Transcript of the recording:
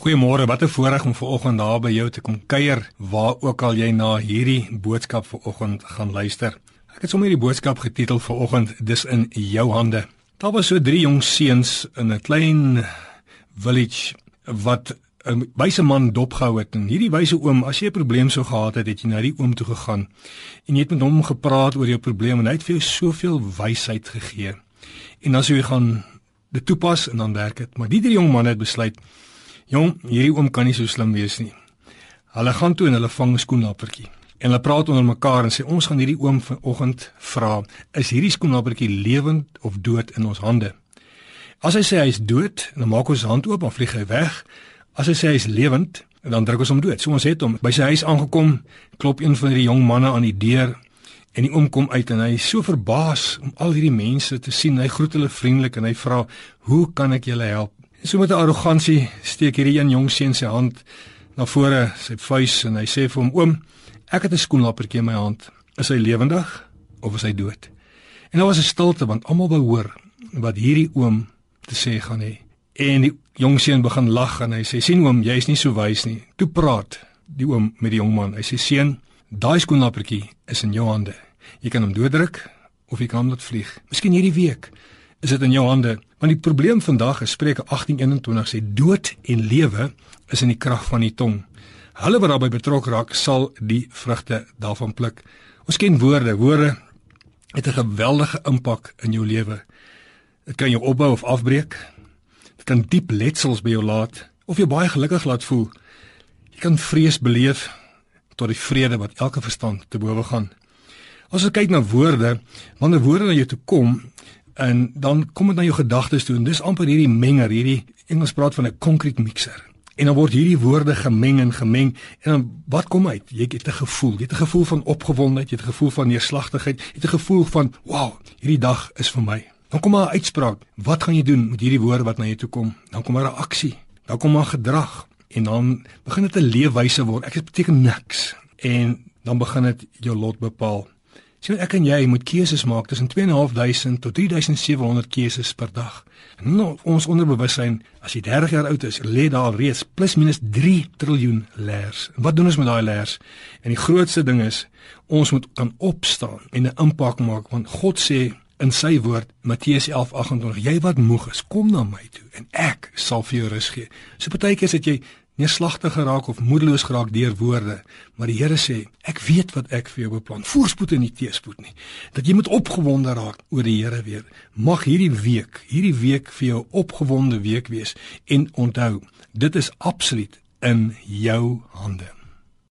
Goeiemôre, wat 'n voorreg om vanoggend daar by jou te kom kuier, waar ook al jy na hierdie boodskap vanoggend gaan luister. Ek het sommer hierdie boodskap getitel vanoggend, dis in jou hande. Daar was so drie jong seuns in 'n klein village wat 'n wyse man dopgehou het en hierdie wyse oom, as jy 'n probleem sou gehad het, het jy na die oom toe gegaan en jy het met hom gepraat oor jou probleem en hy het vir jou soveel wysheid gegee. En dan sou jy gaan dit toepas en dan werk dit. Maar die drie jong manne het besluit Jong, hierdie oom kan nie so slim wees nie. Hulle gaan toe en hulle vang 'n skoenlappertjie. En hulle praat onder mekaar en sê ons gaan hierdie oom vanoggend vra, is hierdie skoenlappertjie lewend of dood in ons hande? As hy sê hy is dood, dan maak ons hand oop en vlieg hy weg. As hy sê hy is lewend, dan druk ons hom dood. So ons het hom by sy huis aangekom, klop een van die jong manne aan die deur en die oom kom uit en hy is so verbaas om al hierdie mense te sien. Hy groet hulle vriendelik en hy vra, "Hoe kan ek julle help?" So met 'n arrogansie steek hierdie een jong seun sy hand na vore, sy vuis en hy sê vir hom: "Oom, ek het 'n skoenlappertjie in my hand. Is hy lewendig of is hy dood?" En daar was 'n stilte want almal wou hoor wat hierdie oom te sê gaan hê. En die jong seun begin lag en hy sê: "Sien oom, jy is nie so wys nie." Toe praat die oom met die jong man. Hy sê: "Seun, daai skoenlappertjie is in jou hande. Jy kan hom dooddruk of jy kan hom laat vlieg. Miskien hierdie week is dit in jou hande." Want die probleem vandag is Spreuke 18:21 sê dood en lewe is in die krag van die tong. Hulle wat daarbey betrokke raak, sal die vrugte daarvan pluk. Ons ken woorde. Woorde het 'n geweldige impak in jou lewe. Dit kan jou opbou of afbreek. Dit kan diep letsels by jou laat of jou baie gelukkig laat voel. Jy kan vrees beleef tot die vrede wat elke verstand te bowe gaan. As ons kyk na woorde, wanneer woorde na jou toe kom, en dan kom dit na jou gedagtes toe en dis amper hierdie menger, hierdie Engels praat van 'n concrete mixer. En dan word hierdie woorde gemeng en gemeng en dan wat kom uit? Jy het 'n gevoel, jy het 'n gevoel van opgewondenheid, jy het 'n gevoel van neerslagtigheid, jy het 'n gevoel van wow, hierdie dag is vir my. Dan kom maar 'n uitspraak. Wat gaan jy doen met hierdie woorde wat na jou toe kom? Dan kom maar 'n aksie. Dan kom maar gedrag en dan begin dit 'n leefwyse word. Ek beteken niks en dan begin dit jou lot bepaal. Sien ek en jy moet keuses maak tussen 2.500 tot 3.700 keuses per dag. En ons onderbewussyn, as jy 30 jaar oud is, lê daar reeds plus minus 3 triljoen leers. Wat doen ons met daai leers? En die grootste ding is, ons moet kan opstaan en 'n impak maak want God sê in sy woord Matteus 11:28 jy wat moeg is kom na my toe en ek sal vir jou rus gee. So partykeer sit jy neerslagtig geraak of moedeloos geraak deur woorde, maar die Here sê, ek weet wat ek vir jou beplan. Voorspoed en nie teëspoed nie. Dat jy moet opgewonde raak oor die Here weer. Mag hierdie week, hierdie week vir jou opgewonde week wees en onthou, dit is absoluut in jou hande.